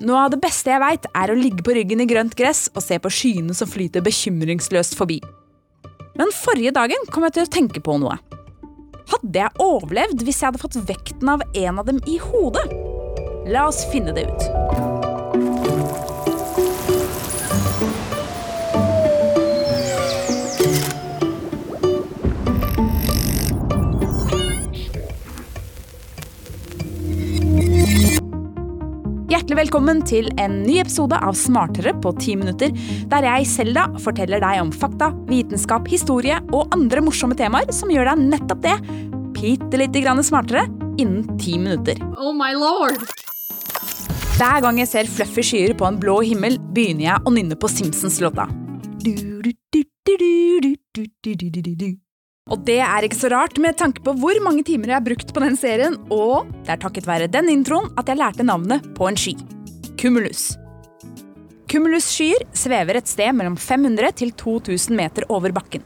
Noe av det beste jeg veit, er å ligge på ryggen i grønt gress og se på skyene som flyter bekymringsløst forbi. Men forrige dagen kom jeg til å tenke på noe. Hadde jeg overlevd hvis jeg hadde fått vekten av en av dem i hodet? La oss finne det ut. Hjertelig velkommen til en ny episode av Smartere på ti minutter, der jeg, Selda, forteller deg om fakta, vitenskap, historie og andre morsomme temaer som gjør deg nettopp det, bitte lite grann smartere, innen ti minutter. Oh my lord! Hver gang jeg ser fluffy skyer på en blå himmel, begynner jeg å nynne på Simpsons-låta. Og det er ikke så rart med tanke på hvor mange timer jeg har brukt på den serien, og det er takket være den introen at jeg lærte navnet på en sky. Cumulus. Cumulus-skyer svever et sted mellom 500 til 2000 meter over bakken.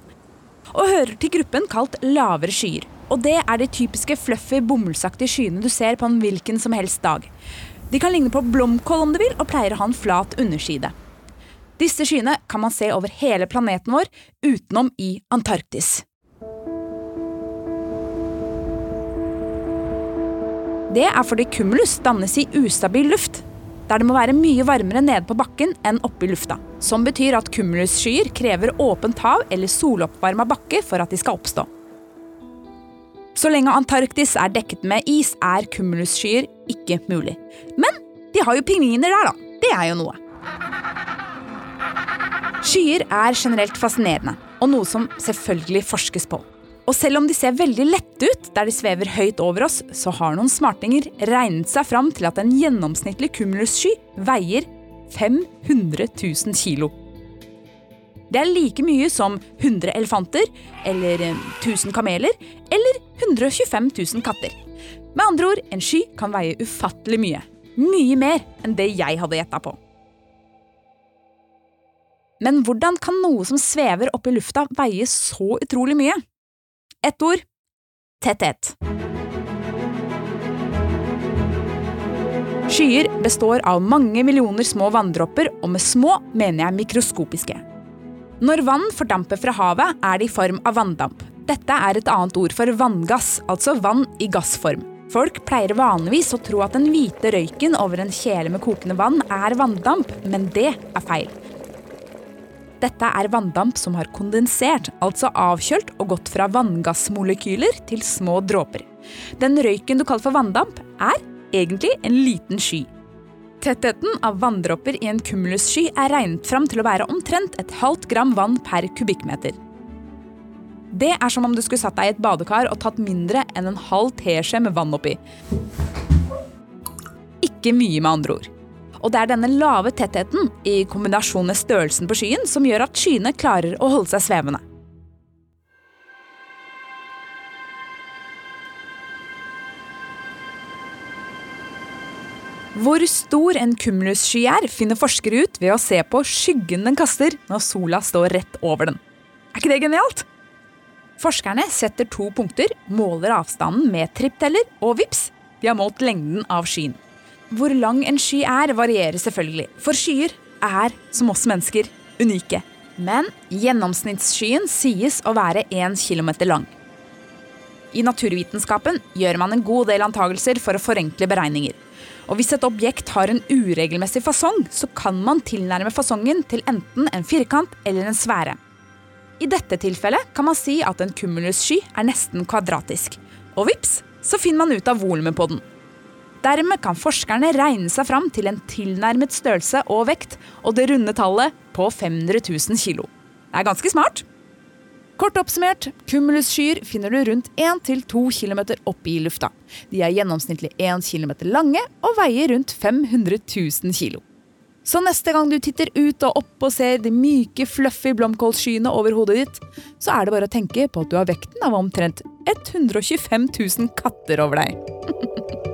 Og hører til gruppen kalt lavere skyer. Og det er de typiske fluffy, bomullsaktige skyene du ser på en hvilken som helst dag. De kan ligne på blomkål om du vil, og pleier å ha en flat underside. Disse skyene kan man se over hele planeten vår, utenom i Antarktis. Det er fordi cumulus dannes i ustabil luft, der det må være mye varmere nede på bakken enn oppe i lufta. Som betyr at cumulusskyer krever åpent hav eller soloppvarma bakke for at de skal oppstå. Så lenge Antarktis er dekket med is, er cumulusskyer ikke mulig. Men de har jo pingviner der, da. Det er jo noe. Skyer er generelt fascinerende, og noe som selvfølgelig forskes på. Og selv om de ser veldig lette ut der de svever høyt over oss, så har noen smartinger regnet seg fram til at en gjennomsnittlig cumulussky veier 500 000 kilo. Det er like mye som 100 elefanter, eller 1000 kameler, eller 125 000 katter. Med andre ord, en sky kan veie ufattelig mye. Mye mer enn det jeg hadde gjetta på. Men hvordan kan noe som svever opp i lufta veie så utrolig mye? Ett ord tetthet. Skyer består av mange millioner små vanndråper, og med små mener jeg mikroskopiske. Når vann fordamper fra havet, er det i form av vanndamp. Dette er et annet ord for vanngass, altså vann i gassform. Folk pleier vanligvis å tro at den hvite røyken over en kjele med kokende vann er vanndamp, men det er feil. Dette er vanndamp som har kondensert, altså avkjølt og gått fra vanngassmolekyler til små dråper. Den røyken du kaller for vanndamp, er egentlig en liten sky. Tettheten av vanndråper i en kumulussky er regnet fram til å være omtrent et halvt gram vann per kubikkmeter. Det er som om du skulle satt deg i et badekar og tatt mindre enn en halv teskje med vann oppi. Ikke mye, med andre ord. Og det er denne lave tettheten i kombinasjon med størrelsen på skyen som gjør at skyene klarer å holde seg svevende. Hvor stor en cumulussky er, finner forskere ut ved å se på skyggen den kaster når sola står rett over den. Er ikke det genialt? Forskerne setter to punkter, måler avstanden med trippteller, og vips, de har målt lengden av skyen. Hvor lang en sky er, varierer selvfølgelig, for skyer er, som oss mennesker, unike. Men gjennomsnittsskyen sies å være 1 km lang. I naturvitenskapen gjør man en god del antagelser for å forenkle beregninger. Og hvis et objekt har en uregelmessig fasong, så kan man tilnærme fasongen til enten en firkant eller en sfære. I dette tilfellet kan man si at en kumulussky er nesten kvadratisk. Og vips, så finner man ut av volumet på den. Dermed kan forskerne regne seg fram til en tilnærmet størrelse og vekt, og det runde tallet på 500 000 kilo. Det er ganske smart. Kort oppsummert, cumulusskyer finner du rundt 1-2 km oppe i lufta. De er gjennomsnittlig 1 km lange og veier rundt 500 000 kilo. Så neste gang du titter ut og opp og ser de myke, fluffy blomkålskyene over hodet ditt, så er det bare å tenke på at du har vekten av omtrent 125 000 katter over deg.